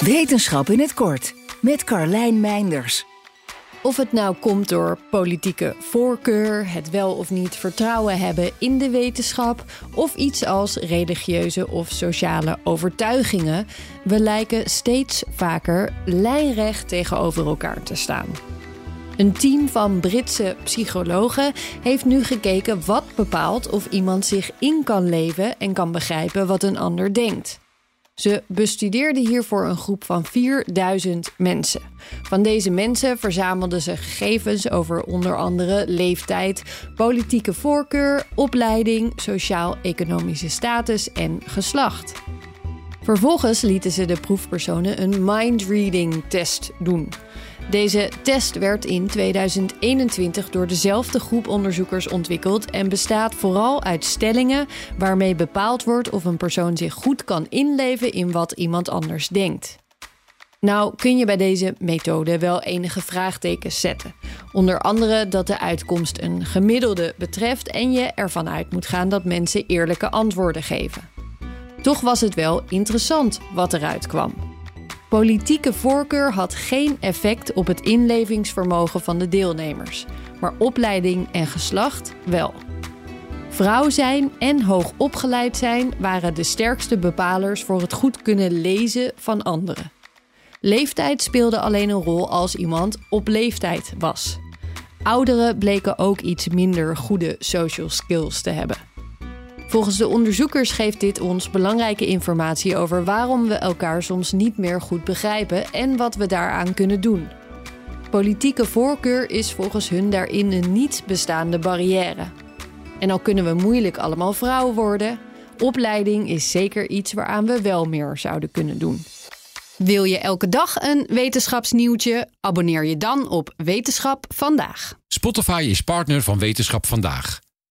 Wetenschap in het kort met Carlijn Meinders. Of het nou komt door politieke voorkeur, het wel of niet vertrouwen hebben in de wetenschap, of iets als religieuze of sociale overtuigingen, we lijken steeds vaker lijnrecht tegenover elkaar te staan. Een team van Britse psychologen heeft nu gekeken wat bepaalt of iemand zich in kan leven en kan begrijpen wat een ander denkt. Ze bestudeerden hiervoor een groep van 4000 mensen. Van deze mensen verzamelden ze gegevens over onder andere leeftijd, politieke voorkeur, opleiding, sociaal-economische status en geslacht. Vervolgens lieten ze de proefpersonen een mind-reading test doen. Deze test werd in 2021 door dezelfde groep onderzoekers ontwikkeld en bestaat vooral uit stellingen waarmee bepaald wordt of een persoon zich goed kan inleven in wat iemand anders denkt. Nou kun je bij deze methode wel enige vraagtekens zetten. Onder andere dat de uitkomst een gemiddelde betreft en je ervan uit moet gaan dat mensen eerlijke antwoorden geven. Toch was het wel interessant wat eruit kwam. Politieke voorkeur had geen effect op het inlevingsvermogen van de deelnemers, maar opleiding en geslacht wel. Vrouw zijn en hoog opgeleid zijn waren de sterkste bepalers voor het goed kunnen lezen van anderen. Leeftijd speelde alleen een rol als iemand op leeftijd was. Ouderen bleken ook iets minder goede social skills te hebben. Volgens de onderzoekers geeft dit ons belangrijke informatie over waarom we elkaar soms niet meer goed begrijpen en wat we daaraan kunnen doen. Politieke voorkeur is volgens hun daarin een niet bestaande barrière. En al kunnen we moeilijk allemaal vrouw worden, opleiding is zeker iets waaraan we wel meer zouden kunnen doen. Wil je elke dag een wetenschapsnieuwtje? Abonneer je dan op Wetenschap vandaag. Spotify is partner van Wetenschap vandaag.